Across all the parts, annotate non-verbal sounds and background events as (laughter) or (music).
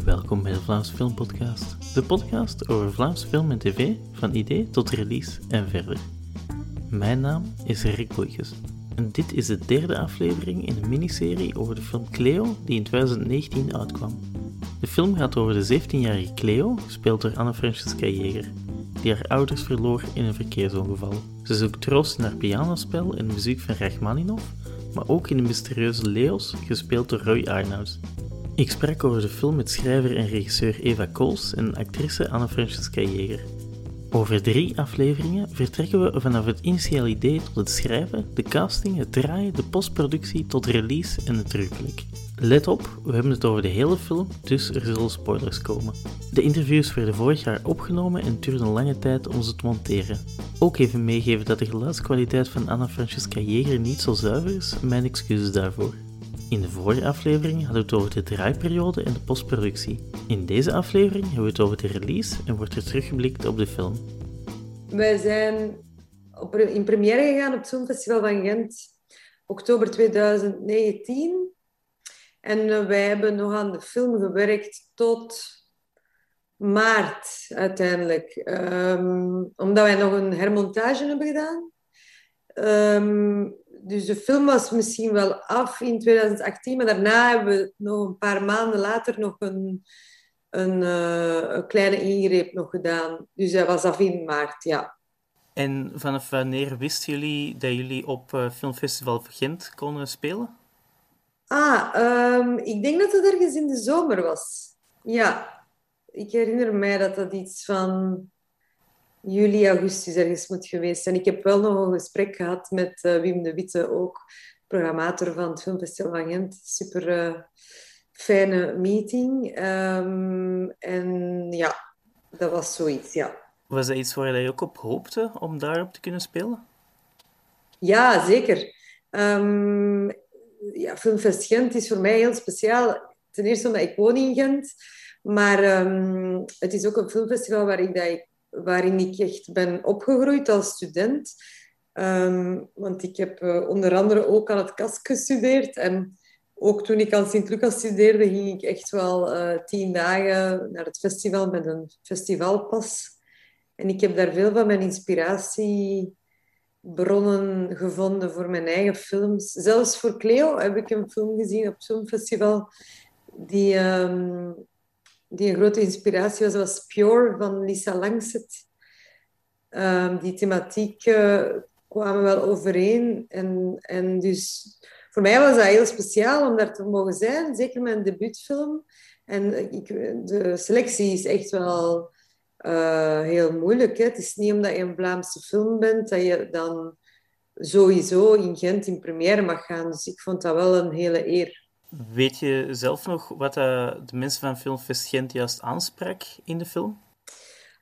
Welkom bij de Vlaamse Filmpodcast, de podcast over Vlaamse film en tv, van idee tot release en verder. Mijn naam is Rick Boeikes en dit is de derde aflevering in een miniserie over de film Cleo die in 2019 uitkwam. De film gaat over de 17-jarige Cleo, gespeeld door Anne-Francesca Jeger, die haar ouders verloor in een verkeersongeval. Ze zoekt troost in haar pianospel en de muziek van Rachmaninoff, maar ook in de mysterieuze Leos, gespeeld door Roy Arnouds. Ik sprak over de film met schrijver en regisseur Eva Kools en actrice Anne-Francesca Jeger. Over drie afleveringen vertrekken we vanaf het initiale idee tot het schrijven, de casting, het draaien, de postproductie tot release en het terugblik. Let op, we hebben het over de hele film, dus er zullen spoilers komen. De interviews werden vorig jaar opgenomen en het duurde een lange tijd om ze te monteren. Ook even meegeven dat de geluidskwaliteit van Anna Francesca Jeger niet zo zuiver is, mijn excuses daarvoor. In de vorige aflevering hadden we het over de draaiperiode en de postproductie. In deze aflevering hebben we het over de release en wordt er teruggeblikt op de film. Wij zijn in première gegaan op het Filmfestival van Gent, oktober 2019. En wij hebben nog aan de film gewerkt tot maart uiteindelijk. Um, omdat wij nog een hermontage hebben gedaan. Um, dus de film was misschien wel af in 2018, maar daarna hebben we nog een paar maanden later nog een, een, uh, een kleine ingreep nog gedaan. Dus hij was af in maart, ja. En vanaf wanneer wisten jullie dat jullie op uh, Filmfestival Gent konden spelen? Ah, um, ik denk dat het ergens in de zomer was. Ja, ik herinner mij dat dat iets van juli, augustus ergens moet geweest zijn. Ik heb wel nog een gesprek gehad met uh, Wim de Witte, ook programmator van het Filmfestival van Gent. Super uh, fijne meeting. Um, en ja, dat was zoiets, ja. Was dat iets waar je ook op hoopte, om daarop te kunnen spelen? Ja, zeker. Um, ja, Filmfest Gent is voor mij heel speciaal. Ten eerste omdat ik woon in Gent. Maar um, het is ook een filmfestival waar ik, dat ik waarin ik echt ben opgegroeid als student. Um, want ik heb uh, onder andere ook aan het KAS gestudeerd. En ook toen ik aan Sint-Lucas studeerde, ging ik echt wel uh, tien dagen naar het festival met een festivalpas. En ik heb daar veel van mijn inspiratiebronnen gevonden voor mijn eigen films. Zelfs voor Cleo heb ik een film gezien op zo'n festival die... Um, die een grote inspiratie was, was Pure van Lisa Langset. Um, die thematiek uh, kwamen wel overeen. En, en dus voor mij was dat heel speciaal om daar te mogen zijn. Zeker mijn debuutfilm. En ik, de selectie is echt wel uh, heel moeilijk. Hè? Het is niet omdat je een Vlaamse film bent dat je dan sowieso in Gent in première mag gaan. Dus ik vond dat wel een hele eer. Weet je zelf nog wat uh, de mensen van Filmfest Gent juist aansprak in de film?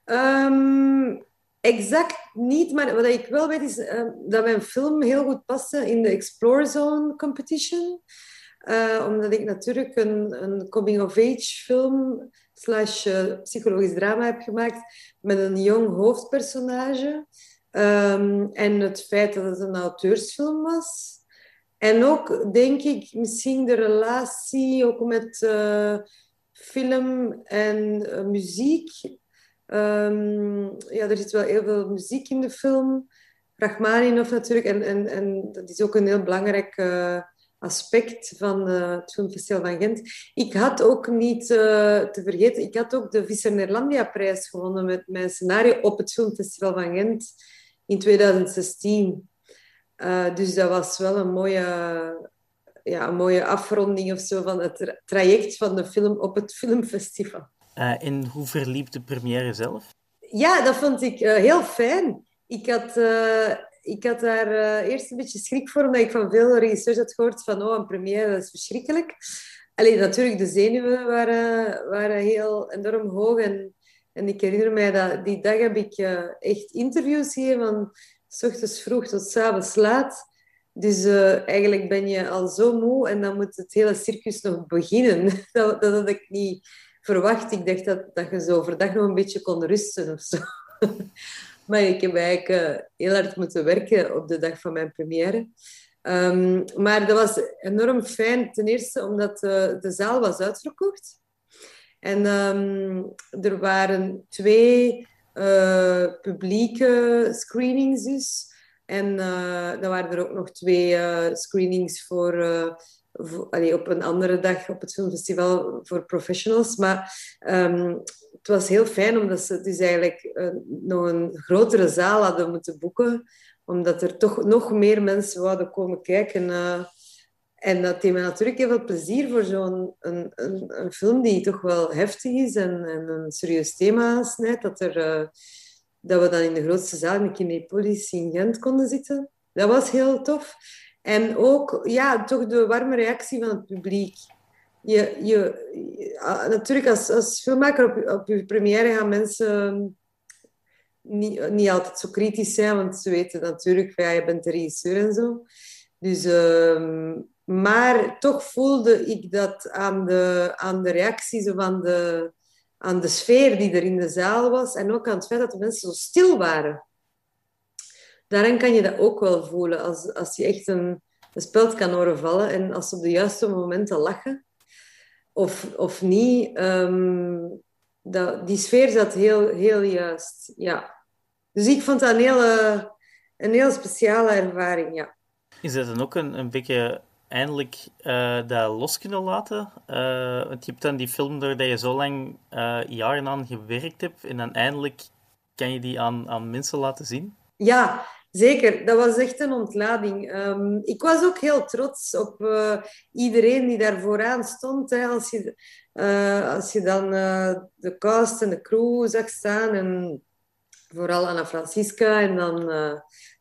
Um, exact niet, maar wat ik wel weet is uh, dat mijn film heel goed paste in de Explore Zone Competition. Uh, omdat ik natuurlijk een, een coming-of-age film slash psychologisch drama heb gemaakt met een jong hoofdpersonage. Um, en het feit dat het een auteursfilm was. En ook, denk ik, misschien de relatie ook met uh, film en uh, muziek. Um, ja, er zit wel heel veel muziek in de film. Rachmaninoff natuurlijk. En, en, en dat is ook een heel belangrijk uh, aspect van het Filmfestival van Gent. Ik had ook niet te vergeten, ik had ook de Visser Nederlandia-prijs gewonnen met mijn scenario op het Filmfestival van Gent in 2016. Uh, dus dat was wel een mooie, ja, een mooie afronding of zo van het traject van de film op het filmfestival. Uh, en hoe verliep de première zelf? Ja, dat vond ik uh, heel fijn. Ik had, ik had daar eerst een beetje schrik voor, omdat ik van veel regisseurs had gehoord van oh, een première, dat is verschrikkelijk. Alleen natuurlijk, de zenuwen waren, waren heel enorm hoog. En, en ik herinner mij dat die dag heb ik echt interviews gegeven van s ochtends vroeg tot s avonds laat. Dus uh, eigenlijk ben je al zo moe en dan moet het hele circus nog beginnen. (laughs) Dat, dat had ik niet verwacht. Ik dacht dat, dat je zo overdag nog een beetje kon rusten of zo. (laughs) maar ik heb eigenlijk uh, heel hard moeten werken op de dag van mijn première. Um, maar dat was enorm fijn. Ten eerste omdat uh, de zaal was uitverkocht. En ehm, er waren twee publieke screenings dus. En uh, dan waren er ook nog twee uh, screenings voor, allee, op een andere dag op het filmfestival voor professionals. Maar um, het was heel fijn omdat ze dus eigenlijk nog een grotere zaal hadden moeten boeken. Omdat er toch nog meer mensen wouden komen kijken. En dat deed me natuurlijk heel veel plezier voor zo'n een, een, een, film die toch wel heftig is en, en een serieus thema aansnijdt. Dat, er, uh, dat we dan in de grootste zaal in de Kinepolis in Gent konden zitten. Dat was heel tof. En ook ja, toch de warme reactie van het publiek. Je, je, ah, natuurlijk, als, als filmmaker op, je première gaan mensen niet, niet altijd zo kritisch zijn, want ze weten natuurlijk, ja, je bent de regisseur en zo. Dus uh, maar toch voelde ik dat aan de, aan de reacties aan de, aan de sfeer die er in de zaal was. En ook aan het feit dat de mensen zo stil waren. Daarin kan je dat ook wel voelen. Als, als je echt een, een speld kan horen vallen en als ze op de juiste momenten lachen. Of, of niet. Um, dat, die sfeer zat heel, heel juist. Ja. Dus ik vond dat een hele, een heel speciale ervaring, ja. Is dat dan ook een, een beetje eindelijk uh, dat los kunnen laten. Uh, want je hebt dan die film doordat je zo lang uh, jaren aan gewerkt hebt en dan eindelijk kan je die aan, aan mensen laten zien. Ja, zeker. Dat was echt een ontlading. Um, ik was ook heel trots op iedereen die daar vooraan stond. Hè. Als, je, als je dan de cast en de crew zag staan en vooral Anna Francisca en dan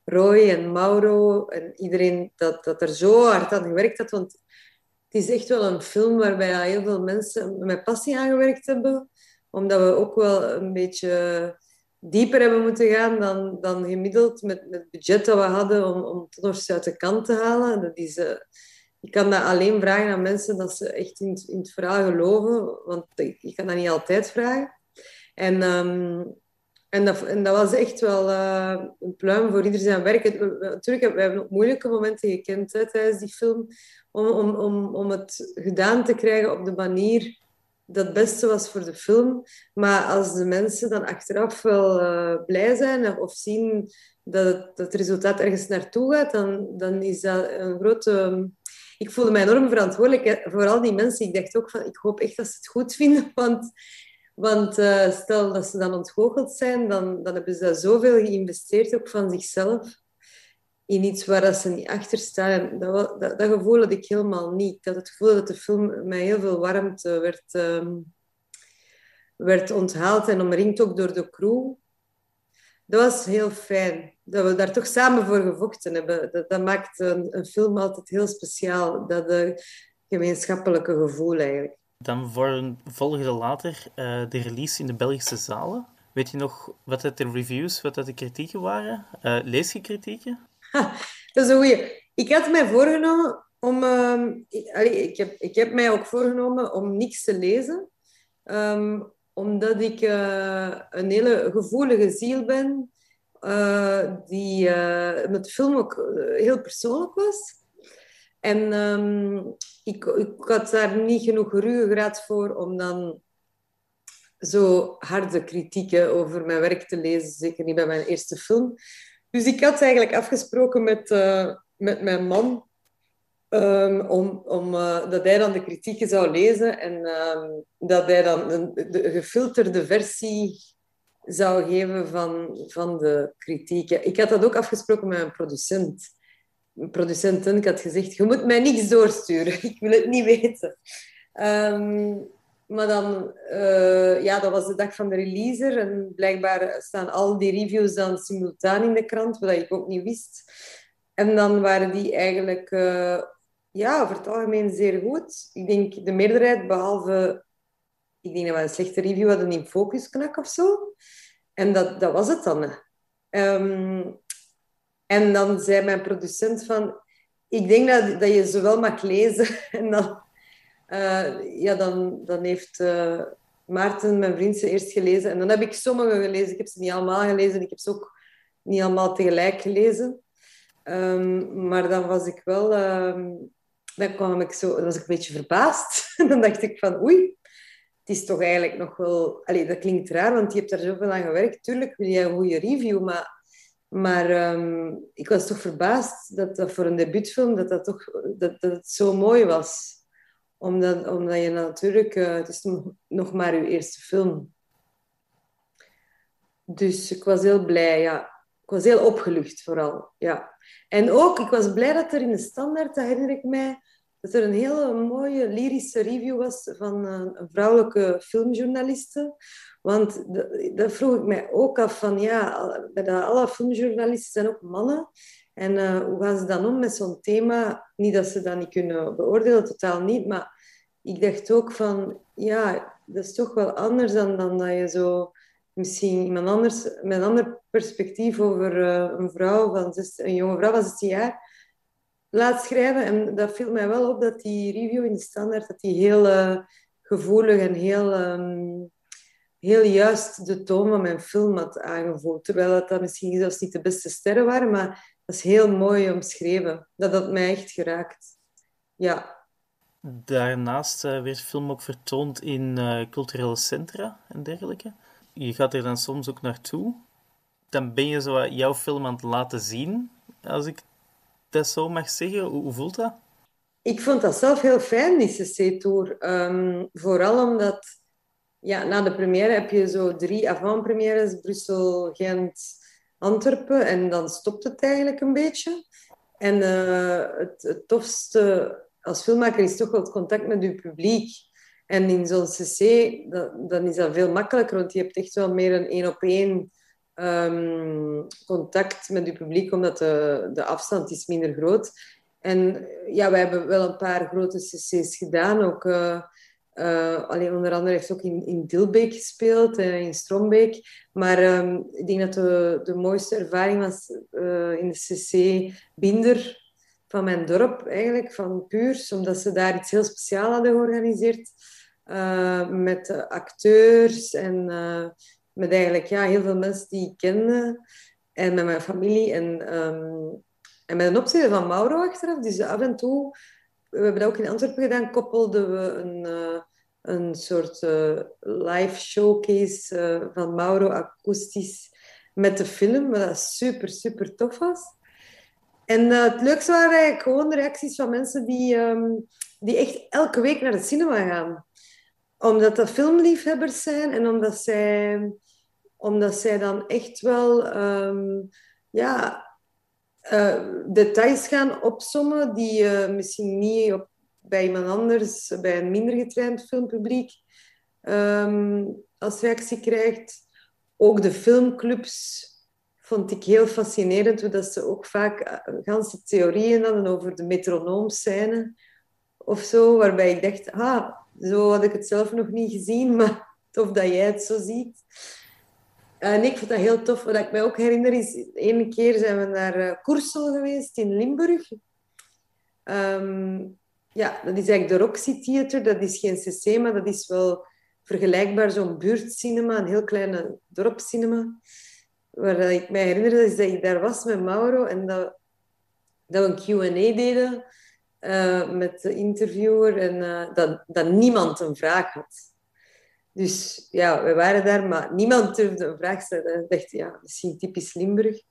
Roy en Mauro en iedereen dat, dat er zo hard aan gewerkt had. Want het is echt wel een film waarbij heel veel mensen met passie aan gewerkt hebben. Omdat we ook wel een beetje dieper hebben moeten gaan dan, dan gemiddeld met, het budget dat we hadden om, om het uit de kant te halen. Dat is, uh, je kan dat alleen vragen aan mensen dat ze echt in, in het verhaal geloven, want je kan dat niet altijd vragen. En um, en dat, en dat was echt wel uh, een pluim voor ieder zijn werk. Natuurlijk hebben we hebben ook moeilijke momenten gekend hè, tijdens die film. Om, om, om, om het gedaan te krijgen op de manier dat het beste was voor de film. Maar als de mensen dan achteraf wel uh, blij zijn of zien dat het, dat resultaat ergens naartoe gaat, dan, dan is dat een grote... Ik voelde mij enorm verantwoordelijk voor al die mensen. Ik dacht ook van, ik hoop echt dat ze het goed vinden, want want uh, stel dat ze dan ontgoocheld zijn, dan, dan hebben ze daar zoveel geïnvesteerd, ook van zichzelf, in iets waar dat ze niet achter staan. Dat, dat, dat, gevoel had ik helemaal niet. Had het gevoel dat de film mij heel veel warmte werd, um, werd onthaald en omringd ook door de crew. Dat was heel fijn. Dat we daar toch samen voor gevochten hebben. Dat, dat maakt een, een film altijd heel speciaal. Dat uh, gemeenschappelijke gevoel eigenlijk. Dan volgde later uh, de release in de Belgische zalen. Weet je nog wat dat de reviews, wat dat de kritieken waren? Uh, lees je kritieken? dat is een goeie. Ik had mij voorgenomen om... Uh, ik, ik, heb, ik heb mij ook voorgenomen om niks te lezen. Um, omdat ik uh, een hele gevoelige ziel ben. die met de film ook heel persoonlijk was. En um, ik, ik had daar niet genoeg ruggengraat voor om dan zo harde kritieken over mijn werk te lezen. Zeker niet bij mijn eerste film. Dus ik had eigenlijk afgesproken met, uh, met mijn man um, om, om, uh, dat hij dan de kritieken zou lezen en um, dat hij dan de, gefilterde versie zou geven van, van de kritieken. Ik had dat ook afgesproken met mijn producent producenten, ik had gezegd, je moet mij niks doorsturen. (laughs) Ik wil het niet weten. Um, maar dan, uh, ja, dat was de dag van de releaser. En blijkbaar staan al die reviews dan simultaan in de krant, wat ik ook niet wist. En dan waren die eigenlijk, uh, ja, over het algemeen zeer goed. Ik denk de meerderheid, behalve, ik denk dat we een slechte review hadden in Focusknak of zo. En dat, dat was het dan. En dan zei mijn producent van... Ik denk dat, dat je ze wel mag lezen. (laughs) En dan, uh, ja, dan, dan heeft uh, Maarten, mijn vriend, ze eerst gelezen. En dan heb ik sommige gelezen. Ik heb ze niet allemaal gelezen. Ik heb ze ook niet allemaal tegelijk gelezen. Um, maar dan was ik wel... Um, dan kwam ik zo... Was ik een beetje verbaasd. (laughs) dan dacht ik van... Oei, het is toch eigenlijk nog wel... Allee, dat klinkt raar, want je hebt daar zoveel aan gewerkt. Tuurlijk wil je een goede review, maar... Maar ehm, ik was toch verbaasd dat dat voor een debuutfilm dat dat toch, dat, dat het zo mooi was. Omdat, omdat je natuurlijk... Uh, het is nog maar je eerste film. Dus ik was heel blij, ja. Ik was heel opgelucht vooral, ja. En ook, ik was blij dat er in de standaard, dat herinner ik mij, dat er een hele mooie lyrische review was van een vrouwelijke filmjournaliste. Want dat vroeg ik mij ook af van, ja, bij alle filmjournalisten zijn ook mannen. En uh, hoe gaan ze dan om met zo'n thema? Niet dat ze dat niet kunnen beoordelen, totaal niet. Maar ik dacht ook van, ja, dat is toch wel anders dan, dan dat je zo misschien iemand anders, met een ander perspectief over uh, een vrouw van 16, een jonge vrouw van 16 jaar laat schrijven. En dat viel mij wel op dat die review in de standaard dat die heel uh, gevoelig en heel, um, heel juist de toon van mijn film had aangevoeld. Terwijl dat, dat misschien zelfs niet de beste sterren waren, maar dat is heel mooi omschreven. Dat had mij echt geraakt. Ja. Daarnaast uh, werd film ook vertoond in uh, culturele centra en dergelijke. Je gaat er dan soms ook naartoe. Dan ben je zo jouw film aan het laten zien, als ik dat zo mag zeggen. Hoe, voelt dat? Ik vond dat zelf heel fijn, die CC-tour. Ehm, vooral omdat ja, na de première heb je zo drie avant-premières. Brussel, Gent, Antwerpen. En dan stopt het eigenlijk een beetje. En uh, het, het tofste als filmmaker is toch wel het contact met je publiek. En in zo'n cc, dan is dat veel makkelijker, want je hebt echt wel meer een één-op-één um, contact met je publiek, omdat de, de afstand is minder groot. En ja, wij hebben wel een paar grote cc's gedaan. Ook, uh, uh, alleen onder andere heeft ook in, in Dilbeek gespeeld en in Strombeek. Maar um, ik denk dat de, de mooiste ervaring was uh, in de cc Binder van mijn dorp, eigenlijk, van Puurs. Omdat ze daar iets heel speciaals hadden georganiseerd. met acteurs en met eigenlijk ja, heel veel mensen die ik kende. En met mijn familie. En, um, en met een opzet van Mauro achteraf. Dus af en toe, we hebben dat ook in Antwerpen gedaan, koppelden we een, een soort uh, live showcase uh, van Mauro akoestisch met de film. Wat super, super tof was. En het leukste waren gewoon de reacties van mensen die, um, die echt elke week naar de cinema gaan omdat dat filmliefhebbers zijn en omdat zij omdat zij dan echt wel um, ja, details gaan opsommen die misschien niet op, bij iemand anders, bij een minder getraind filmpubliek, um, als reactie krijgt. Ook de filmclubs vond ik heel fascinerend, hoe dat ze ook vaak uh, ganse theorieën hadden over de metronoomscène of zo, waarbij ik dacht, ah, zo had ik het zelf nog niet gezien, maar tof dat jij het zo ziet. Nee, ik vond dat heel tof. Wat ik mij ook herinner is, ene keer zijn we naar uh, Koersel geweest in Limburg. Um, ja, dat is eigenlijk de Roxy Theater. Dat is geen cc, maar dat is wel vergelijkbaar zo'n buurtcinema, een heel kleine dorpscinema. Waar ik mij herinner is dat ik daar was met Mauro en dat, dat we een Q&A deden uh, met de interviewer en dat, dat niemand een vraag had. Dus ja, we waren daar, maar niemand durfde een vraag stellen. Ik dacht, ja, misschien typisch Limburg.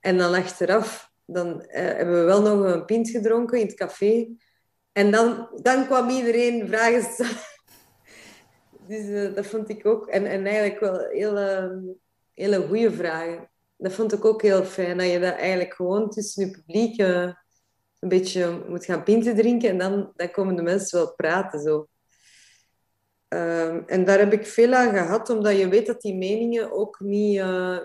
En dan achteraf, dan eh, hebben we wel nog een pint gedronken in het café. En dan, dan kwam iedereen vragen stellen. (laughs) Dus uh, dat vond ik ook. En, en eigenlijk wel hele, hele goede vragen. Dat vond ik ook heel fijn. Dat je dat eigenlijk gewoon tussen je publiek uh, een beetje moet gaan pinten drinken. En dan, dan komen de mensen wel praten. Zo. Ehm, en daar heb ik veel aan gehad, omdat je weet dat die meningen ook niet... Uh,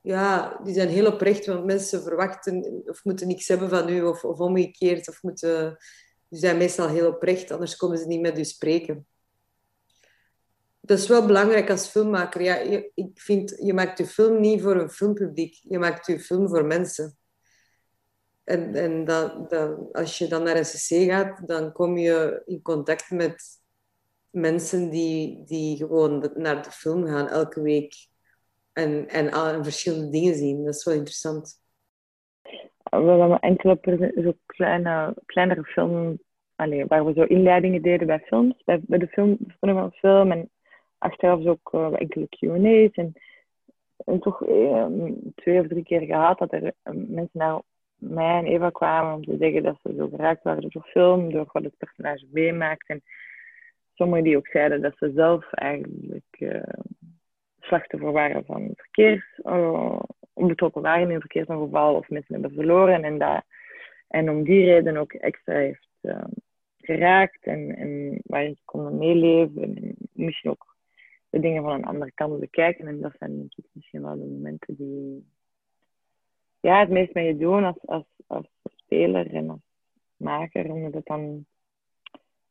ja, die zijn heel oprecht, want mensen verwachten of moeten niks hebben van u, of, of omgekeerd. Of moeten, die zijn meestal heel oprecht, anders komen ze niet met u spreken. Dat is wel belangrijk als filmmaker. Ja, je, ik vind, je maakt je film niet voor een filmpubliek. Je maakt je film voor mensen. En, en dat, als je dan naar een cc gaat, dan kom je in contact met mensen die, die gewoon naar de film gaan elke week en, en, en verschillende dingen zien. Dat is wel interessant. We hebben enkele zo kleine, kleinere film, allee, waar we zo inleidingen deden bij films, bij, de film, van film. En achteraf ook uh, enkele Q&A's. En, en toch uh, twee of drie keer gehad dat er uh, mensen naar mij en Eva kwamen om te zeggen dat ze zo geraakt waren door film, door wat het personage meemaakt. En sommigen die ook zeiden dat ze zelf eigenlijk uh, slachtoffer waren van verkeers, uh, onbetrokken waren in een verkeersongeval of mensen hebben verloren. En, dat, en om die reden ook extra heeft uh, geraakt en, en waarin ze konden meeleven. En misschien ook de dingen van een andere kant bekijken. En dat zijn misschien wel de momenten die ja, het meest met je doen als, als, als speler en als maker. Omdat het dan,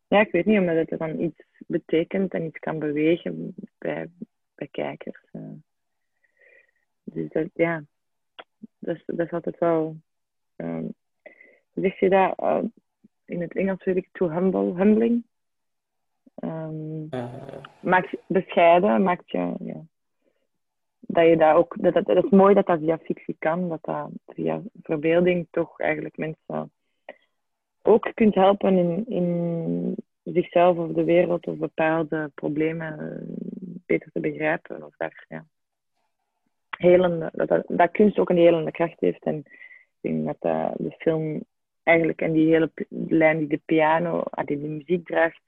ja, ik weet niet, omdat het dan iets betekent en iets kan bewegen bij, bij kijkers. Dus dat, ja, dat is, dat is altijd wel, um, hoe zeg je dat? Uh, in het Engels weet ik to humble, humbling. Um, uh. Maakt bescheiden, maakt je, ja dat je daar ook, dat, dat, dat is mooi dat dat via fictie kan, dat dat via verbeelding toch eigenlijk mensen ook kunt helpen in, in zichzelf of de wereld of bepaalde problemen beter te begrijpen. Of daar, ja, helende, dat, dat, dat kunst ook een helende kracht heeft. En ik denk dat uh, de film eigenlijk en die hele lijn die de piano, die de muziek draagt,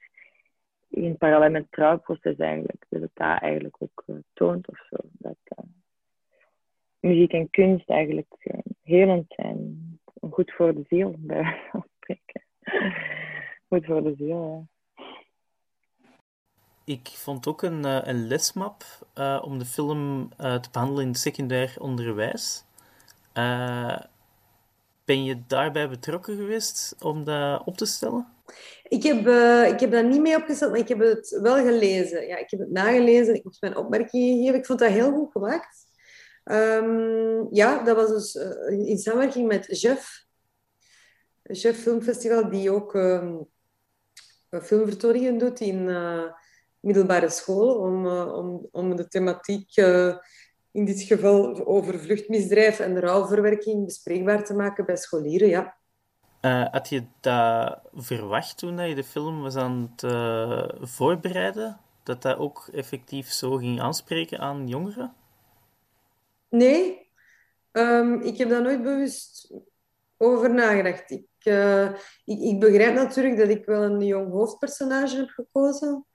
in parallel met het trouwproces eigenlijk. Dat het daar eigenlijk ook uh, toont of zo. Dat uh, muziek en kunst eigenlijk uh, helend zijn. Goed voor de ziel, bij wijze van spreken. (laughs) Goed voor de ziel, ja. Ik vond ook een, een lesmap om de film te behandelen in secundair onderwijs. ben je daarbij betrokken geweest om dat op te stellen? Ik heb, uh, ik heb dat niet mee opgesteld, maar ik heb het wel gelezen. Ja, ik heb het nagelezen, ik heb mijn opmerkingen gegeven. Ik vond dat heel goed gemaakt. Um, ja, dat was dus in samenwerking met Jeff. Jeff Filmfestival, die ook um, filmvertoningen doet in middelbare school, om, om, om de thematiek, in dit geval over vluchtmisdrijf en rouwverwerking, bespreekbaar te maken bij scholieren. Ja. Uh, had je dat verwacht toen je de film was aan het voorbereiden? Dat dat ook effectief zo ging aanspreken aan jongeren? Nee, um, ik heb daar nooit bewust over nagedacht. Ik, uh, ik, ik, begrijp natuurlijk dat ik wel een jong hoofdpersonage heb gekozen.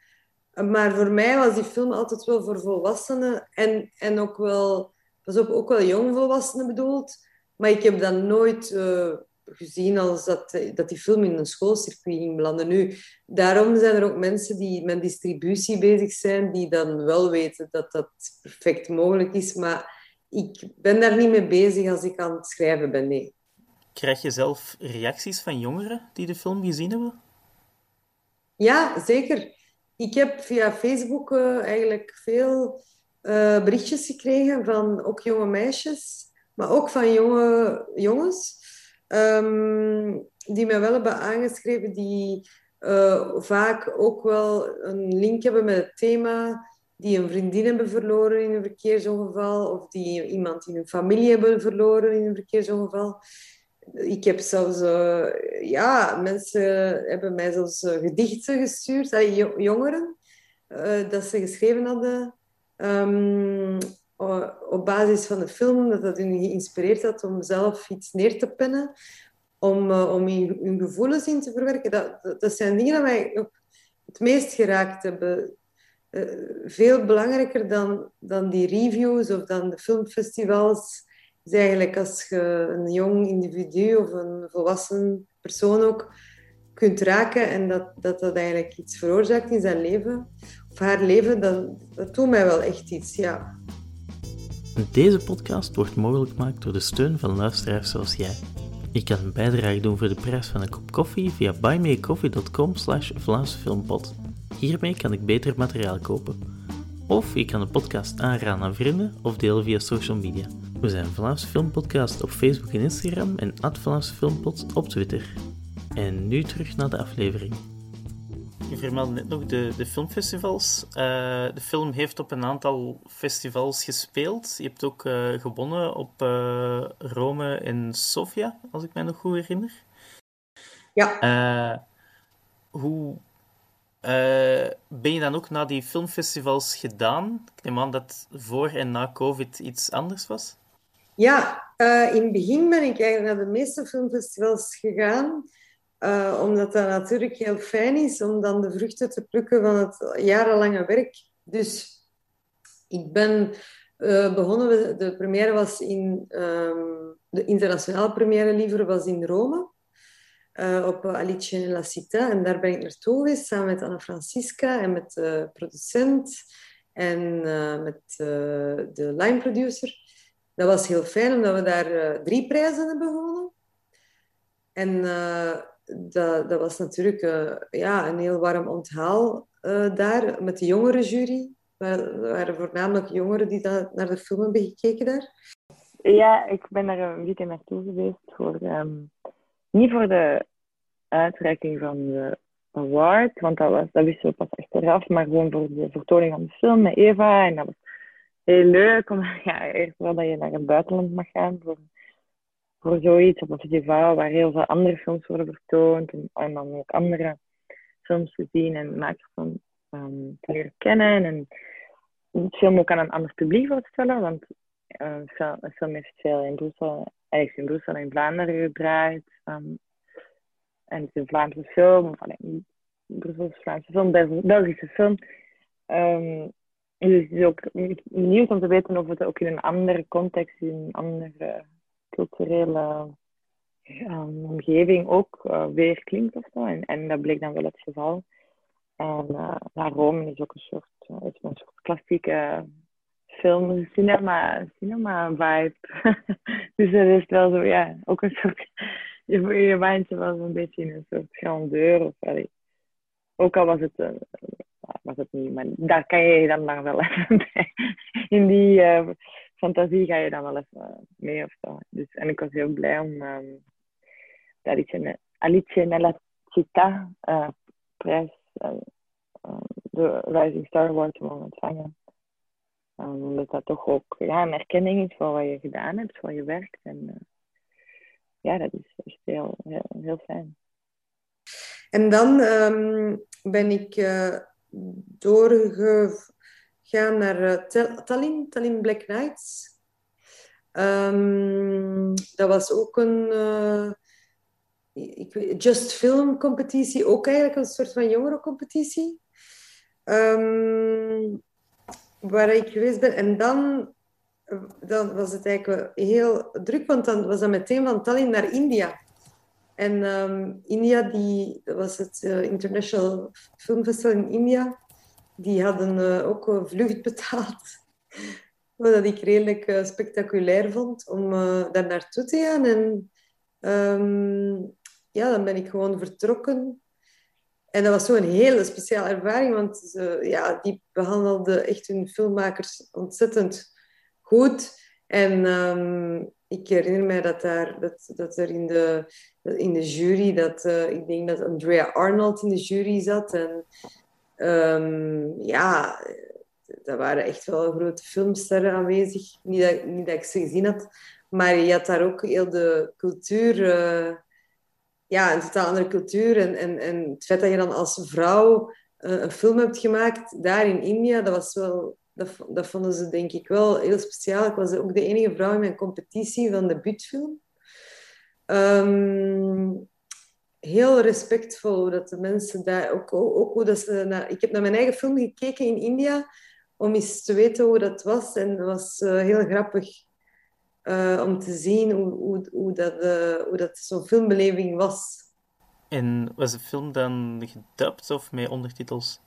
Maar voor mij was die film altijd wel voor volwassenen en, en ook wel, was ook, ook wel jongvolwassenen bedoeld. Maar ik heb dat nooit gezien als dat, dat die film in een schoolcircuit ging belanden. Nu, daarom zijn er ook mensen die met distributie bezig zijn, die dan wel weten dat dat perfect mogelijk is. Maar ik ben daar niet mee bezig als ik aan het schrijven ben, nee. Krijg je zelf reacties van jongeren die de film gezien hebben? Ja, zeker. Ik heb via Facebook uh, eigenlijk veel uh, berichtjes gekregen van ook jonge meisjes, maar ook van jonge jongens um, die mij wel hebben aangeschreven, die uh, vaak ook wel een link hebben met het thema, die een vriendin hebben verloren in een verkeersongeval, of die iemand in hun familie hebben verloren in een verkeersongeval. Ik heb zelfs, uh, ja, mensen hebben mij zelfs uh, gedichten gestuurd, allee, jongeren, dat ze geschreven hadden. Um, op basis van de film, dat dat hun geïnspireerd had om zelf iets neer te pennen, om, uh, om hun, gevoelens in te verwerken. Dat, dat, zijn dingen die mij het meest geraakt hebben. Uh, veel belangrijker dan, dan die reviews of dan de filmfestivals is eigenlijk als je een jong individu of een volwassen persoon ook kunt raken en dat dat, dat eigenlijk iets veroorzaakt in zijn leven of haar leven, dan, dat doet mij wel echt iets, ja. Deze podcast wordt mogelijk gemaakt door de steun van luisteraars zoals jij. Je kan een bijdrage doen voor de prijs van een kop koffie via buymeacoffee.com slash. Hiermee kan ik beter materiaal kopen. Of je kan de podcast aanraden aan vrienden of delen via social media. We zijn Vlaamse Filmpodcast op Facebook en Instagram en Vlaamse Filmpot op Twitter. En nu terug naar de aflevering je vermeldde net nog de, de filmfestivals. Uh, de film heeft op een aantal festivals gespeeld. Je hebt ook uh, gewonnen op uh, Rome en Sofia, als ik mij nog goed herinner. Ja. hoe uh, ben je dan ook naar die filmfestivals gedaan? Ik neem aan dat voor en na COVID iets anders was. Ja, uh, in het begin ben ik eigenlijk naar de meeste filmfestivals gegaan. Uh, omdat dat natuurlijk heel fijn is om dan de vruchten te plukken van het jarenlange werk. Dus ik ben begonnen, de première was in, um, de internationale première liever was in Rome. Op Alice nella Città. En daar ben ik naartoe geweest samen met Anna Francisca en met de producent en met de line producer. Dat was heel fijn, omdat we daar drie prijzen hebben gewonnen. En dat, dat, was natuurlijk ja, een heel warm onthaal daar met de jongere jury. Er waren voornamelijk jongeren die naar de film hebben gekeken daar. Ja, ik ben daar een weekend naartoe geweest voor um, niet voor de uitreiking van de award, want dat, was, dat wisten we pas achteraf, maar gewoon voor de vertoning van de film met Eva. En dat was heel leuk, om, (laughs) ja, eerst wel dat je naar het buitenland mag gaan voor, voor zoiets, op een festival waar heel veel andere films worden vertoond en, dan ook andere films te zien en makers van um, te leren kennen en het film ook aan een ander publiek voorstellen, want uh, een film heeft veel in Brussel, eigenlijk in Brussel en in Vlaanderen gedraaid. Um, en het is een Vlaamse film, of alleen Brusselse Vlaamse film, Belgische film. Um, dus het is ook nieuw om te weten of het ook in een andere context, in een andere culturele um, omgeving ook uh, weer klinkt of zo. En, en, dat bleek dan wel het geval. En uh, Rome is ook een soort, uh, is een soort klassieke film, cinema, cinema vibe. (laughs) dus dat is wel zo, ja, ook een soort (laughs) je, je mindje was een beetje in een soort grandeur. Of, allee. Ook al was het, uh, was het niet, maar daar kan je dan maar wel (laughs) even bij. In die uh, fantasie ga je dan wel even uh, mee of zo. Dus, en ik was heel blij om um, de Alice, Alice Nella Città prijs, de Rising Star Award te mogen ontvangen. Um, omdat dat toch ook ja, een erkenning is voor wat je gedaan hebt, voor je werk. En, ja, dat is echt heel, heel, fijn. En dan um, ben ik uh, doorgegaan naar uh, Tallinn, Tallinn Black Nights. Um, dat was ook een uh, ik, Just Film competitie, ook eigenlijk een soort van jongerencompetitie. Um, waar ik geweest ben. En dan dan was het eigenlijk heel druk, want dan was dat meteen van Tallinn naar India. En um, India, die, dat was het uh, International Film Festival in India, die hadden uh, ook een vlucht (laughs) betaald. Wat ik redelijk spectaculair vond om daar naartoe te gaan. En um, ja, dan ben ik gewoon vertrokken. En dat was zo'n hele speciale ervaring, want ja, die behandelden echt hun filmmakers ontzettend goed. En um, ik herinner mij dat, daar, dat, dat er in de, in de jury, dat, uh, ik denk dat Andrea Arnold in de jury zat. En um, ja, dat waren echt wel grote filmsterren aanwezig. Niet dat, niet dat ik ze gezien had, maar je had daar ook heel de cultuur... Uh, ja, een totaal andere cultuur. En, en, en het feit dat je dan als vrouw uh, een film hebt gemaakt daar in India, dat was wel dat, dat vonden ze denk ik wel heel speciaal. Ik was ook de enige vrouw in mijn competitie van de buurtfilm. Um, heel respectvol dat de mensen daar ook, ook, hoe dat ze naar, ik heb naar mijn eigen film gekeken in India om eens te weten hoe dat was en het was uh, heel grappig uh, om te zien hoe, hoe, hoe dat, uh, hoe dat zo'n filmbeleving was. En was de film dan gedubt of met ondertitels?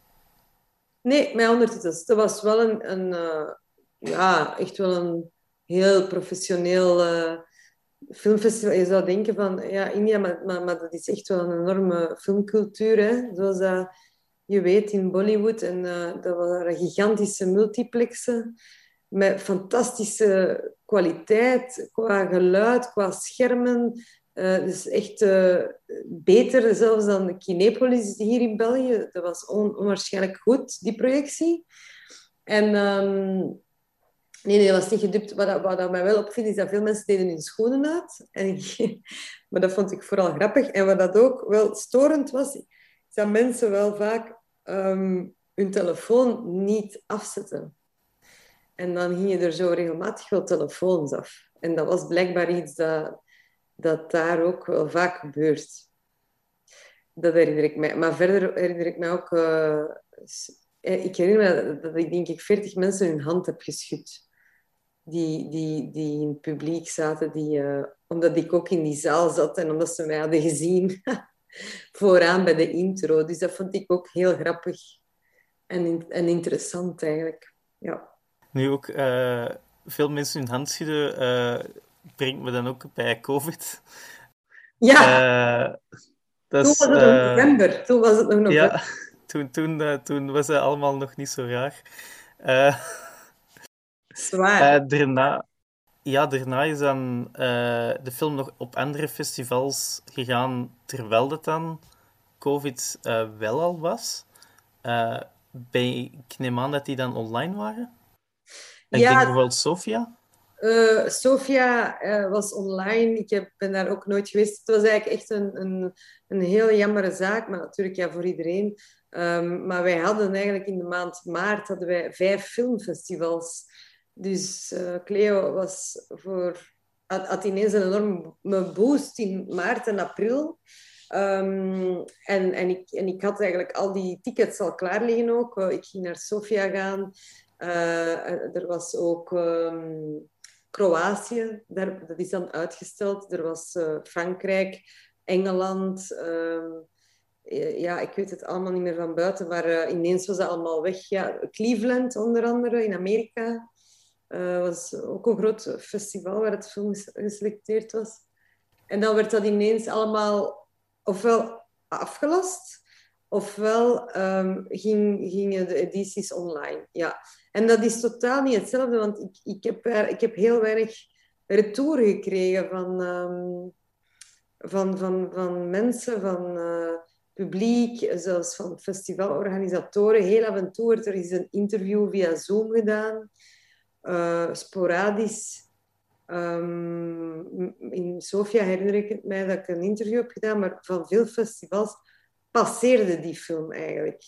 Nee, met ondertitels. Dat was wel een, een ja, echt wel een heel professioneel filmfestival. Je zou denken van, ja, India, maar, maar, dat is echt wel een enorme filmcultuur, hè? zoals dat je weet in Bollywood. En uh, dat waren gigantische multiplexen met fantastische kwaliteit qua geluid, qua schermen, uh, dus echt uh, beter zelfs dan de Kinepolis hier in België. Dat was on onwaarschijnlijk goed, die projectie. En um, nee, nee, dat was niet gedupt. Wat, dat, wat dat mij wel opviel, is dat veel mensen deden hun schoenen uit. En (laughs) maar dat vond ik vooral grappig. En wat dat ook wel storend was, dat mensen wel vaak um, hun telefoon niet afzetten. En dan ging je er zo regelmatig wel telefoons af. En dat was blijkbaar iets dat, dat daar ook wel vaak gebeurt. Dat herinner ik mij. Maar verder herinner ik mij ook... Uh, ik herinner me dat, ik denk ik 40 mensen hun hand heb geschud. Die, die, die in het publiek zaten. Die, uh, omdat ik ook in die zaal zat en omdat ze mij hadden gezien (laughs) vooraan bij de intro. Dus dat vond ik ook heel grappig en, en interessant eigenlijk. Ja. Nu ook uh, veel mensen hun hand schudden, uh, brengt me dan ook bij COVID. Ja, toen was het nog november. Toen was het nog november. Ja, toen, toen, toen was het allemaal nog niet zo raar. (laughs) Zwaar. daarna, ja, daarna is dan de film nog op andere festivals gegaan, terwijl het dan COVID wel al was. bij, ik neem aan dat die dan online waren? Ik ja, denk bijvoorbeeld Sofia. Uh, Sofia uh, was online. Ik heb, ben daar ook nooit geweest. Het was eigenlijk echt een, een, een heel jammere zaak, maar natuurlijk ja, voor iedereen. Um, maar wij hadden eigenlijk in de maand maart hadden wij vijf filmfestivals. Dus uh, Cleo was voor, had, ineens een enorme boost in maart en april. Um, en, en, ik, en ik had eigenlijk al die tickets al klaar liggen ook. ik ging naar Sofia gaan. Uh, er was ook um, Kroatië, daar, dat is dan uitgesteld. Er was Frankrijk, Engeland. Uh, ja, ik weet het allemaal niet meer van buiten, maar ineens was dat allemaal weg. Ja, Cleveland onder andere in Amerika was ook een groot festival waar het film geselecteerd was. En dan werd dat ineens allemaal ofwel afgelast, ofwel um, ging, gingen de edities online. Ja. En dat is totaal niet hetzelfde, want ik, ik, heb, ik heb heel weinig retour gekregen van, um, van, van, van mensen, van uh, publiek, zelfs van festivalorganisatoren. Heel af en toe wordt er is een interview via Zoom gedaan, uh, sporadisch. Um, in Sofia herinner ik het mij dat ik een interview heb gedaan, maar van veel festivals passeerde die film eigenlijk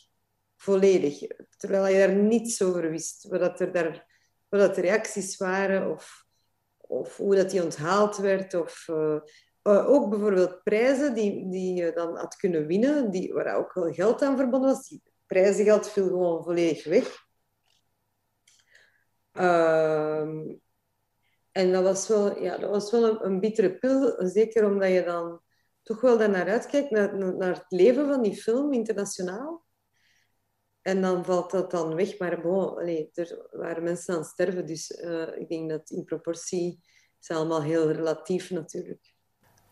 volledig. Terwijl je daar niets over wist. Wat, er daar, wat de reacties waren of, of hoe dat die onthaald werd. Of, uh, ook bijvoorbeeld prijzen die, die je dan had kunnen winnen, die, waar ook wel geld aan verbonden was. Die prijzengeld viel gewoon volledig weg. Uh, en dat was wel, ja, dat was wel een, bittere pil, zeker omdat je dan toch wel naar uitkijkt, naar, naar het leven van die film internationaal. En dan valt dat dan weg. Maar bon, er waren mensen aan het sterven. Dus uh, ik denk dat in proportie is allemaal heel relatief natuurlijk.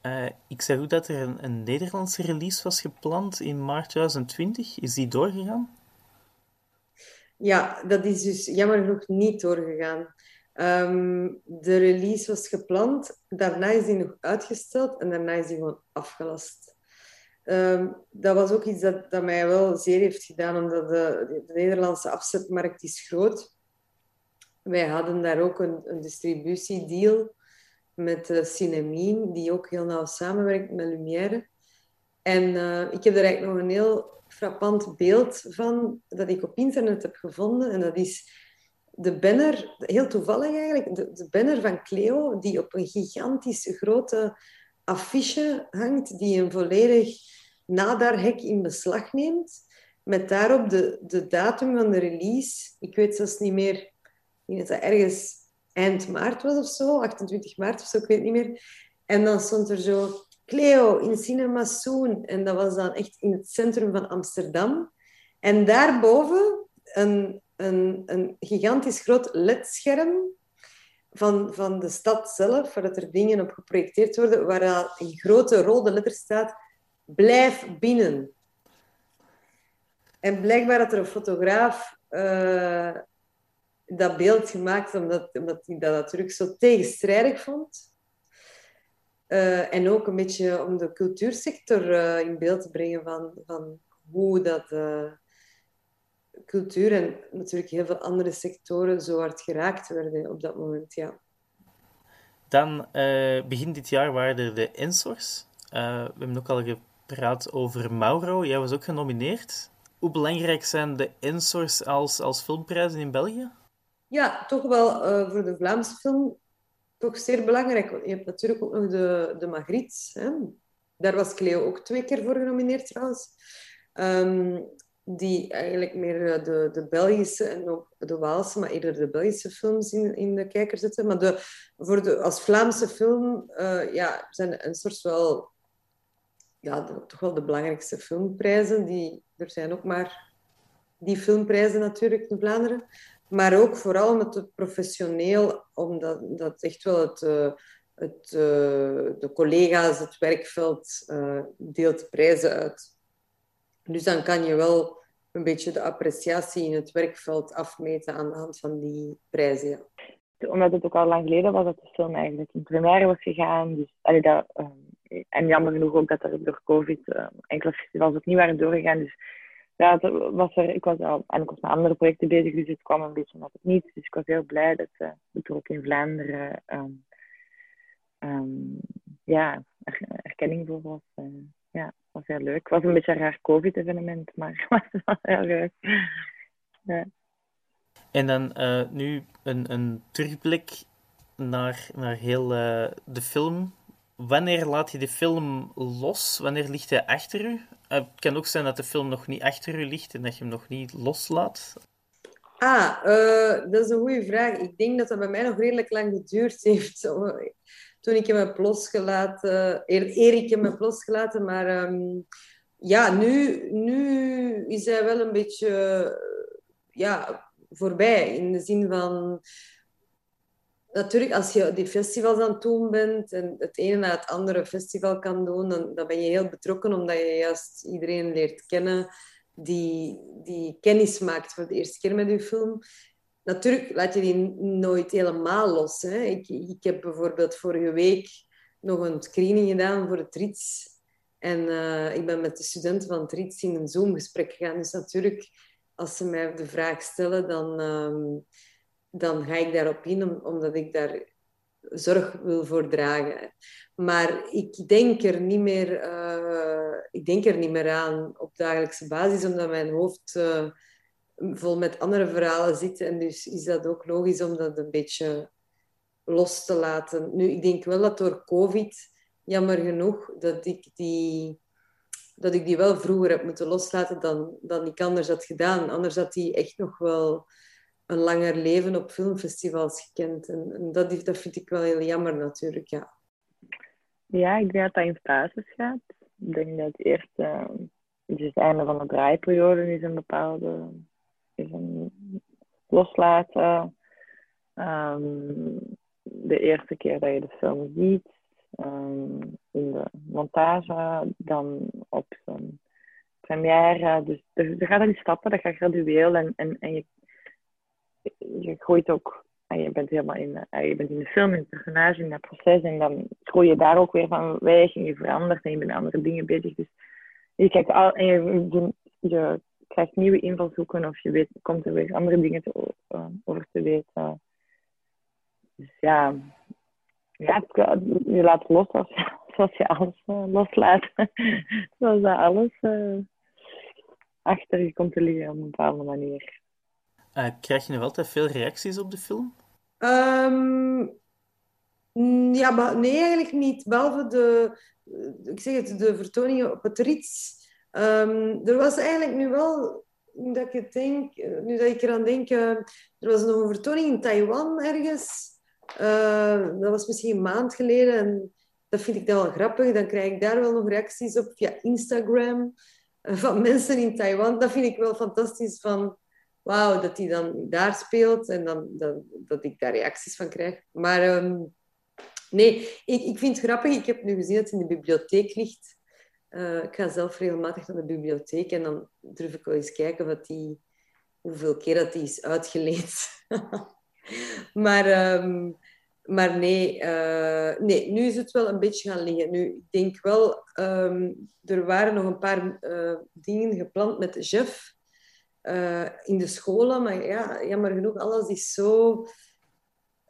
Uh, ik zei ook dat er een, een, Nederlandse release was gepland in maart 2020. Is die doorgegaan? Ja, dat is dus jammer genoeg niet doorgegaan. Um, de release was gepland, daarna is die nog uitgesteld en daarna is die gewoon afgelast. Um, dat was ook iets dat, dat mij wel zeer heeft gedaan, omdat de, de, Nederlandse afzetmarkt is groot. Wij hadden daar ook een, een distributiedeal met uh, Cinemine, die ook heel nauw samenwerkt met Lumière. En uh, ik heb er eigenlijk nog een heel frappant beeld van, dat ik op internet heb gevonden. En dat is de banner, heel toevallig eigenlijk, de, banner van Cleo, die op een gigantische grote affiche hangt, die een volledig nadarhek in beslag neemt, met daarop de, de datum van de release. Ik weet zelfs niet meer, ik denk dat dat ergens eind maart was of zo, 28 maart of zo, ik weet niet meer. En dan stond er zo Cleo in Cinema Soon. En dat was dan echt in het centrum van Amsterdam. En daarboven een, een, een gigantisch groot ledscherm van, van de stad zelf, waar er dingen op geprojecteerd worden, waar in grote rode letters staat blijf binnen. En blijkbaar had er een fotograaf uh, dat beeld gemaakt omdat, omdat hij dat natuurlijk zo tegenstrijdig vond. Uh, en ook een beetje om de cultuursector uh, in beeld te brengen van, van hoe dat cultuur en natuurlijk heel veel andere sectoren zo hard geraakt werden op dat moment. Ja. Dan begin dit jaar waren er de Ensors. we hebben ook al praat over Mauro. Jij was ook genomineerd. Hoe belangrijk zijn de Ensors als, als filmprijzen in België? Ja, toch wel voor de Vlaamse film toch zeer belangrijk. Je hebt natuurlijk ook nog de, de Magritte. Hè? Daar was Cleo ook twee keer voor genomineerd trouwens. Um, die eigenlijk meer eh, de, de Belgische en ook de Waalse, maar eerder de Belgische films in, in de kijker zetten. Maar de, voor de, als Vlaamse film uh, ja, zijn een soort wel ja, toch wel de belangrijkste filmprijzen. Die, er zijn ook maar die filmprijzen natuurlijk in Vlaanderen. Maar ook vooral met het professioneel, omdat dat echt wel het, uh, het, de collega's, het werkveld deelt prijzen uit. Dus dan kan je wel een beetje de appreciatie in het werkveld afmeten aan de hand van die prijzen. Omdat het ook al lang geleden was dat de film eigenlijk in première was gegaan. Dus, dat, uh, en jammer genoeg ook dat er door COVID uh, enkele festivals ook niet waren doorgegaan. Dus ja, was er, ik was al, en ik was met andere projecten bezig, dus het kwam een beetje op het niets. Dus ik was heel blij dat het er ook in Vlaanderen um, um, ja, erkenning voor was. Uh, ja was heel leuk. Het was een beetje een raar COVID-evenement, maar (laughs) het was heel leuk. Ja. En dan uh, nu een, een terugblik naar, naar heel de film. Wanneer laat je de film los? Wanneer ligt hij achter u? Uh, het kan ook zijn dat de film nog niet achter u ligt en dat je hem nog niet loslaat. Ah, dat is een goede vraag. Ik denk dat dat bij mij nog redelijk lang geduurd heeft toen ik hem heb losgelaten, eer, ik hem heb losgelaten. Maar um, ja, nu, nu is hij wel een beetje ja, voorbij. In de zin van... Natuurlijk, als je die festivals aan het doen bent en het ene na het andere festival kan doen, dan, dan ben je heel betrokken omdat je juist iedereen leert kennen die, die kennis maakt voor de eerste keer met je film natuurlijk laat je die nooit helemaal los. Hè. Ik, ik heb bijvoorbeeld vorige week nog een screening gedaan voor het RITS. En uh, ik ben met de studenten van het RITS in een Zoom-gesprek gegaan. Dus natuurlijk, als ze mij de vraag stellen, dan, uh, dan ga ik daarop in, omdat ik daar zorg wil voor dragen. Maar ik denk er niet meer, uh, ik denk er niet meer aan op dagelijkse basis, omdat mijn hoofd uh, vol met andere verhalen zitten. En dus is dat ook logisch om dat een beetje los te laten. Nu, ik denk wel dat door COVID, jammer genoeg, dat ik die, dat ik die wel vroeger heb moeten loslaten dan, dan ik anders had gedaan. Anders had die echt nog wel een langer leven op filmfestivals gekend. En, en dat, dat vind ik wel heel jammer natuurlijk, ja. Ja, ik denk dat dat in fases gaat. Ik denk dat eerst, uh, dus het einde van de draaiperiode is een bepaalde even loslaten. Um, de eerste keer dat je de film ziet, um, in de montage, dan op zo'n première. Dus er, er gaat in stappen, dat gaat gradueel en, en, en je, je groeit ook. En je bent helemaal in, je bent in de film, in het personage, in dat proces. En dan groei je daar ook weer van weg en je verandert en je bent andere dingen bezig. Dus je kijkt al je, je, krijgt nieuwe invalshoeken of je weet, komt er weer andere dingen te, uh, over te weten. Dus ja, je laat los als, (laughs) zoals je alles uh, loslaat. (laughs) zoals dat alles achter je komt te liggen op een bepaalde manier. Krijg je nog altijd veel reacties op de film? Um, ja, maar nee, eigenlijk niet. Behalve de, ik zeg het, de vertoningen op het Rits Um, er was eigenlijk nu wel, nu dat ik, denk, nu dat ik eraan denk, uh, er was nog een vertoning in Taiwan ergens. Dat was misschien een maand geleden. En dat vind ik dan wel grappig. Dan krijg ik daar wel nog reacties op via Instagram van mensen in Taiwan. Dat vind ik wel fantastisch. Van, wauw, dat hij dan daar speelt en dan, dat, dat ik daar reacties van krijg. Maar um, nee, ik, ik vind het grappig. Ik heb nu gezien dat het in de bibliotheek ligt. Uh, ik ga zelf regelmatig naar de bibliotheek en dan durf ik wel eens kijken wat die, hoeveel keer dat die is uitgeleend. (laughs) maar, um, maar nee, uh, nee, nu is het wel een beetje gaan liggen. Nu, ik denk wel, um, er waren nog een paar uh, dingen gepland met Jeff in de scholen. Maar ja, jammer genoeg, alles is zo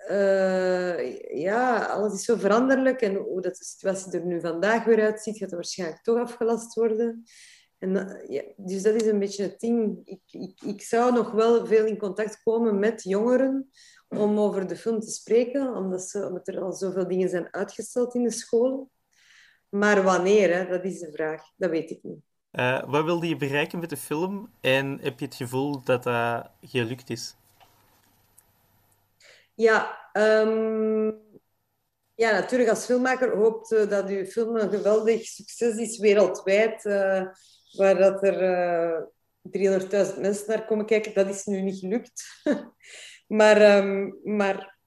eh, ja, alles is zo veranderlijk. En hoe dat de situatie er nu vandaag weer uitziet, gaat er waarschijnlijk toch afgelast worden. En, eh, ja, dus dat is een beetje het ding. Ik, ik, ik zou nog wel veel in contact komen met jongeren om over de film te spreken, omdat, er al zoveel dingen zijn uitgesteld in de school. Maar wanneer, hè, dat is de vraag. Dat weet ik niet. Uh, wat wilde je bereiken met de film en heb je het gevoel dat dat gelukt is? Ja, um, ja, natuurlijk als filmmaker hoopt uh, dat uw film een geweldig succes is wereldwijd, uh, waar dat er uh, 300.000 mensen naar komen kijken. Dat is nu niet gelukt. (laughs) maar, um, maar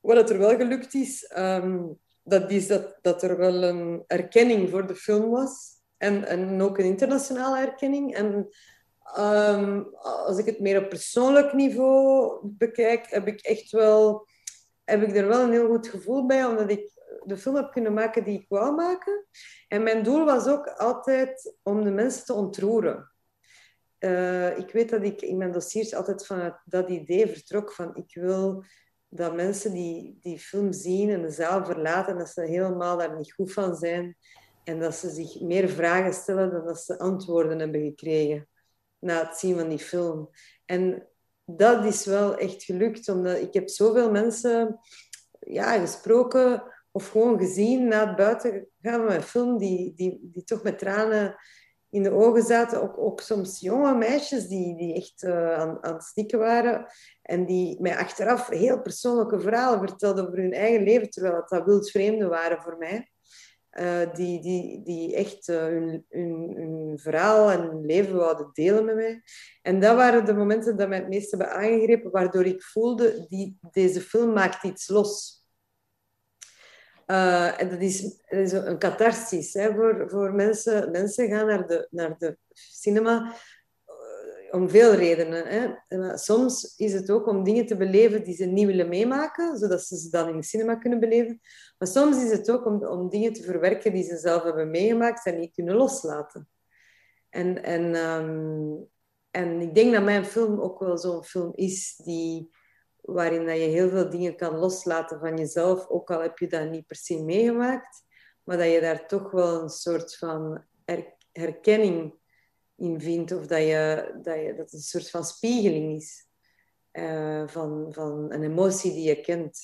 wat er wel gelukt is, um, dat is dat, dat er wel een erkenning voor de film was. En, en ook een internationale erkenning. En um, als ik het meer op persoonlijk niveau bekijk, heb ik echt wel, heb ik er wel een heel goed gevoel bij, omdat ik de film heb kunnen maken die ik wou maken. En mijn doel was ook altijd om de mensen te ontroeren. Uh, ik weet dat ik in mijn dossiers altijd van dat idee vertrok van ik wil dat mensen die die film zien en de zaal verlaten, dat ze helemaal daar niet goed van zijn. En dat ze zich meer vragen stellen dan dat ze antwoorden hebben gekregen na het zien van die film. En dat is wel echt gelukt, omdat ik heb zoveel mensen ja, gesproken of gewoon gezien na het buiten gaan van mijn film, die, die, die toch met tranen in de ogen zaten. Ook, ook soms jonge meisjes die, die echt uh, aan, aan het stikken waren en die mij achteraf heel persoonlijke verhalen vertelden over hun eigen leven, terwijl het dat wildvreemde waren voor mij. Uh, die, die, die echt uh, hun, hun, hun, verhaal en leven wilden delen met mij. En dat waren de momenten dat mij het meest hebben aangegrepen, waardoor ik voelde, die, deze film maakt iets los. Uh, en dat is, dat is een catharsis hè, voor, voor mensen. Mensen gaan naar de, naar de cinema om veel redenen. Hè. Soms is het ook om dingen te beleven die ze niet willen meemaken, zodat ze ze dan in de cinema kunnen beleven. Maar soms is het ook om, om dingen te verwerken die ze zelf hebben meegemaakt en niet kunnen loslaten. En, en, um, en ik denk dat mijn film ook wel zo'n film is die, waarin dat je heel veel dingen kan loslaten van jezelf, ook al heb je dat niet per se meegemaakt, maar dat je daar toch wel een soort van herkenning in vindt. Of dat, je, dat, een soort van spiegeling is uh, van, van een emotie die je kent.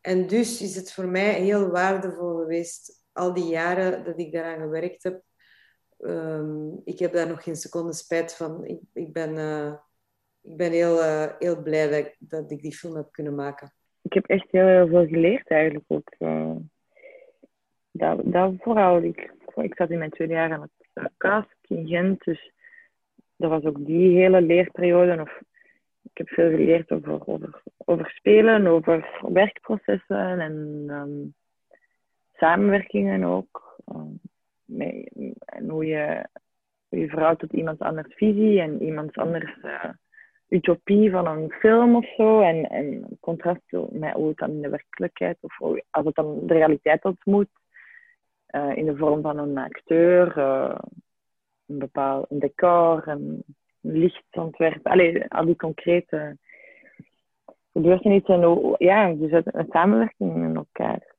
En dus is het voor mij heel waardevol geweest, al die jaren dat ik daaraan gewerkt heb. Um, ik heb daar nog geen seconde spijt van. Ik, ik ben, uh, ik ben heel, uh, heel blij dat ik, die film heb kunnen maken. Ik heb echt heel, heel veel geleerd eigenlijk ook. dat vooral. Ik, ik zat in mijn tweede jaar aan het cast in Gent. Dus dat was ook die hele leerperiode. Of, ik heb veel geleerd over, over, spelen, over werkprocessen en um, samenwerkingen ook. Mee, en hoe je, hoe je verhoudt tot iemand anders visie en iemand anders uh, utopie van een film of zo. En, en contrast met hoe het dan in de werkelijkheid, of als het dan de realiteit ontmoet, in de vorm van een acteur. Uh, een bepaald een decor, een lichtontwerp. Allee, al die concrete gebeurtenissen. En ja, dus een samenwerking met elkaar.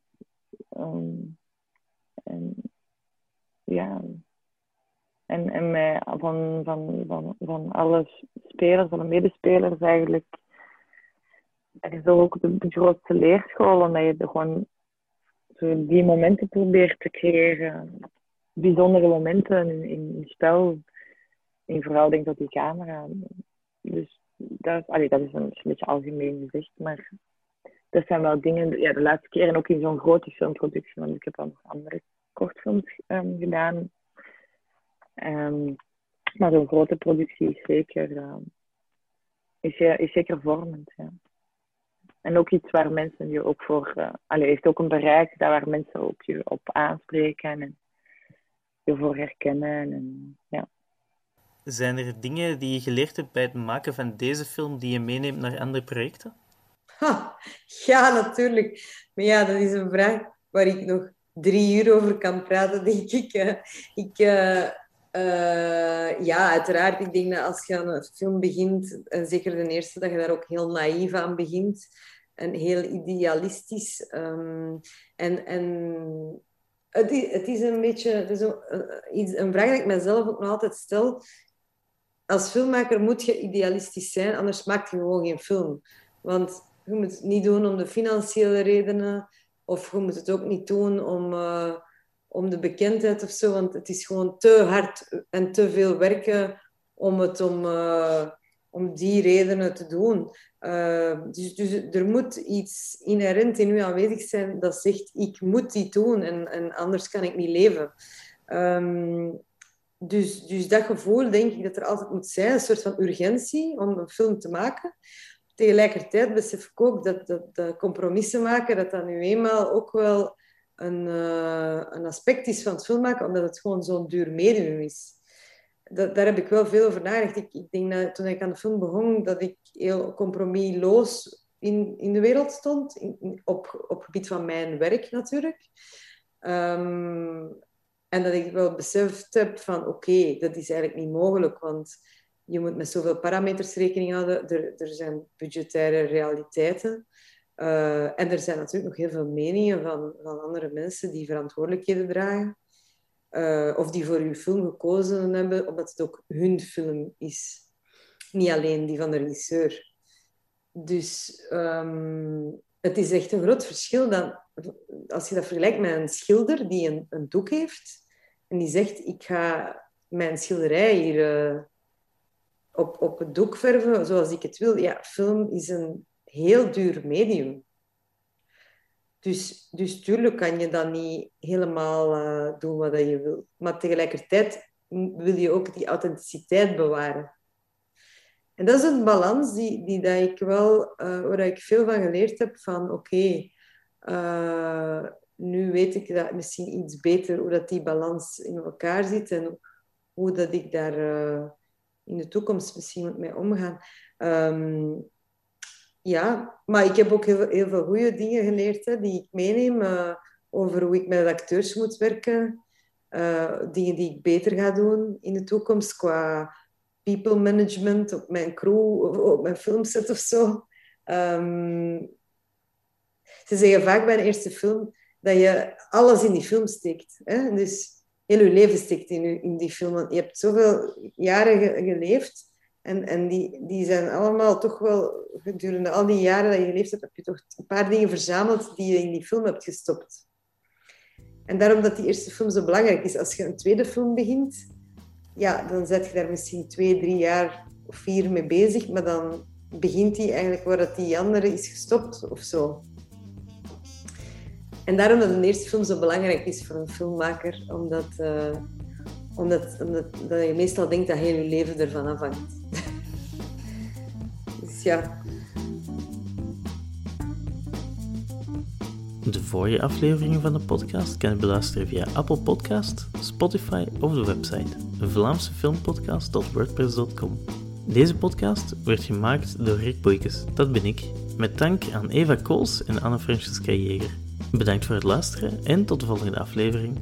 Um, en ja. En, en met, van, van, van, van alle spelers, van de medespelers eigenlijk. Dat is ook de, de grootste leerschool, omdat je gewoon zo die momenten probeert te creëren bijzondere momenten in, in spel in verhouding tot die camera. Dus dat, allee, dat is een, beetje algemeen gezegd, maar dat zijn wel dingen, ja, de laatste keer en ook in zo'n grote filmproductie, want ik heb al nog andere kortfilms um, gedaan. Um, maar zo'n grote productie is zeker, um, is zeker vormend. Ja. En ook iets waar mensen je ook voor, uh, allee, heeft ook een bereik daar waar mensen ook je op aanspreken. En, voor herkennen. En, ja. Zijn er dingen die je geleerd hebt bij het maken van deze film die je meeneemt naar andere projecten? ja, natuurlijk. Maar ja, dat is een vraag waar ik nog drie uur over kan praten, denk ik. ik uh, uh, ja, uiteraard. Ik denk dat als je aan een film begint, en zeker de eerste, dat je daar ook heel naïef aan begint. En heel idealistisch. Ehm, en en het, is, het is een beetje is een, vraag die ik mezelf ook nog altijd stel. Als filmmaker moet je idealistisch zijn, anders maak je gewoon geen film. Want je moet het niet doen om de financiële redenen, of je moet het ook niet doen om, uh, om de bekendheid of zo, want het is gewoon te hard en te veel werken om het om, uh, om die redenen te doen. Uh, dus, dus er moet iets inherent in u aanwezig zijn dat zegt, ik moet die doen en, en anders kan ik niet leven. Um, dus, dus dat gevoel denk ik dat er altijd moet zijn, een soort van urgentie om een film te maken. Tegelijkertijd besef ik ook dat, dat, compromissen maken, dat dat nu eenmaal ook wel een, uh, een aspect is van het filmmaken, omdat het gewoon zo'n duur medium is dat, daar heb ik wel veel over nagedacht. Ik, ik denk dat toen ik aan de film begon, dat ik heel compromisloos in, in de wereld stond, op, op gebied van mijn werk natuurlijk. Um, en dat ik wel beseft heb van oké, dat is eigenlijk niet mogelijk, want je moet met zoveel parameters rekening houden. Er, er zijn budgettaire realiteiten. Uh, en er zijn natuurlijk nog heel veel meningen van, van andere mensen die verantwoordelijkheden dragen. Uh, of die voor uw film gekozen hebben, omdat het ook hun film is. Niet alleen die van de regisseur. Dus um, het is echt een groot verschil dan, als je dat vergelijkt met een schilder die een, een doek heeft en die zegt: Ik ga mijn schilderij hier uh, op, op het doek verven zoals ik het wil. Ja, film is een heel duur medium. Dus, dus tuurlijk kan je dat niet helemaal uh, doen wat je wil. Maar tegelijkertijd wil je ook die authenticiteit bewaren. En dat is een balans die, die dat ik wel, uh, waar ik veel van geleerd heb. Van oké, uh, nu weet ik dat misschien iets beter hoe dat die balans in elkaar zit en hoe dat ik daar in de toekomst misschien mee omgaan. Um, ja, maar ik heb ook heel, veel goede dingen geleerd hè, die ik meeneem uh, over hoe ik met acteurs moet werken. Uh, dingen die ik beter ga doen in de toekomst qua people management op mijn crew op mijn filmset of zo. Um, ze zeggen vaak bij een eerste film dat je alles in die film steekt. Hè? Dus heel je leven steekt in, in die film. Je hebt zoveel jaren ge geleefd en, en die, die zijn allemaal toch wel, gedurende al die jaren dat je geleefd hebt, heb je toch een paar dingen verzameld die je in die film hebt gestopt. En daarom dat die eerste film zo belangrijk is. Als je een tweede film begint, ja, dan zet je daar misschien twee, drie jaar of vier mee bezig, maar dan begint die eigenlijk waar dat die andere is gestopt of zo. En daarom dat een eerste film zo belangrijk is voor een filmmaker, omdat, uh, omdat, omdat dat je meestal denkt dat heel je leven ervan afhangt. (laughs) dus. De vorige afleveringen van de podcast kan je beluisteren via Apple Podcast, Spotify of de website vlaamsefilmpodcast.wordpress.com. Deze podcast werd gemaakt door Rick Boeikes, dat ben ik, met dank aan Eva Kools en Anne-Francesca Jeger. Bedankt voor het luisteren en tot de volgende aflevering.